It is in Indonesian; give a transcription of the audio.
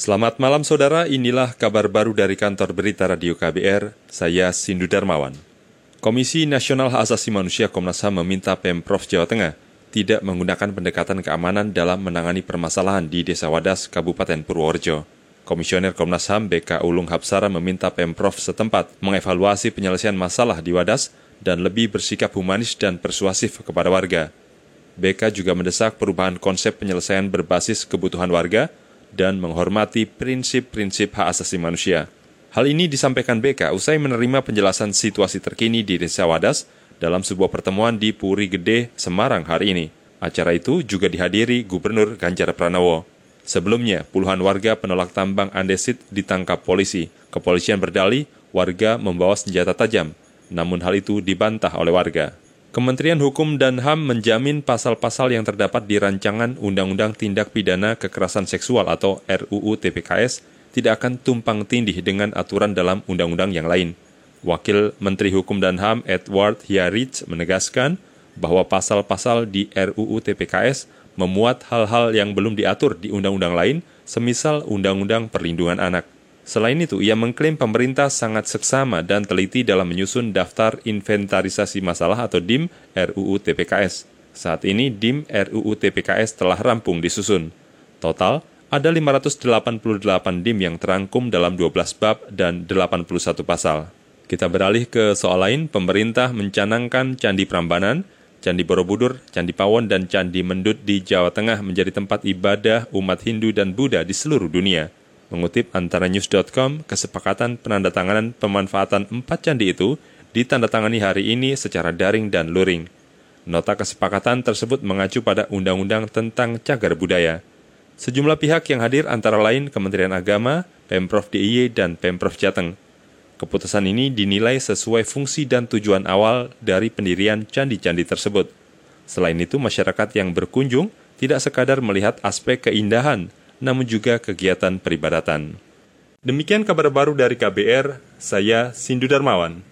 Selamat malam saudara, inilah kabar baru dari kantor berita Radio KBR, saya Sindu Darmawan. Komisi Nasional Hak Asasi Manusia Komnas HAM meminta Pemprov Jawa Tengah tidak menggunakan pendekatan keamanan dalam menangani permasalahan di Desa Wadas, Kabupaten Purworejo. Komisioner Komnas HAM BK Ulung Hapsara meminta Pemprov setempat mengevaluasi penyelesaian masalah di Wadas dan lebih bersikap humanis dan persuasif kepada warga. BK juga mendesak perubahan konsep penyelesaian berbasis kebutuhan warga dan menghormati prinsip-prinsip hak asasi manusia. Hal ini disampaikan BK usai menerima penjelasan situasi terkini di Desa Wadas dalam sebuah pertemuan di Puri Gede, Semarang hari ini. Acara itu juga dihadiri Gubernur Ganjar Pranowo. Sebelumnya, puluhan warga penolak tambang andesit ditangkap polisi. Kepolisian berdalih warga membawa senjata tajam, namun hal itu dibantah oleh warga. Kementerian Hukum dan HAM menjamin pasal-pasal yang terdapat di rancangan Undang-Undang Tindak Pidana Kekerasan Seksual atau RUU TPKS tidak akan tumpang tindih dengan aturan dalam undang-undang yang lain. Wakil Menteri Hukum dan HAM Edward Hiarit menegaskan bahwa pasal-pasal di RUU TPKS memuat hal-hal yang belum diatur di undang-undang lain, semisal Undang-Undang Perlindungan Anak. Selain itu, ia mengklaim pemerintah sangat seksama dan teliti dalam menyusun daftar inventarisasi masalah atau DIM RUU TPKS. Saat ini DIM RUU TPKS telah rampung disusun. Total, ada 588 DIM yang terangkum dalam 12 bab dan 81 pasal. Kita beralih ke soal lain, pemerintah mencanangkan Candi Prambanan, Candi Borobudur, Candi Pawon, dan Candi Mendut di Jawa Tengah menjadi tempat ibadah umat Hindu dan Buddha di seluruh dunia. Mengutip antara news.com, kesepakatan penandatanganan pemanfaatan empat candi itu ditandatangani hari ini secara daring dan luring. Nota kesepakatan tersebut mengacu pada Undang-Undang tentang Cagar Budaya. Sejumlah pihak yang hadir antara lain Kementerian Agama, Pemprov DIY, dan Pemprov Jateng. Keputusan ini dinilai sesuai fungsi dan tujuan awal dari pendirian candi-candi tersebut. Selain itu, masyarakat yang berkunjung tidak sekadar melihat aspek keindahan, namun juga kegiatan peribadatan. Demikian kabar baru dari KBR, saya Sindu Darmawan.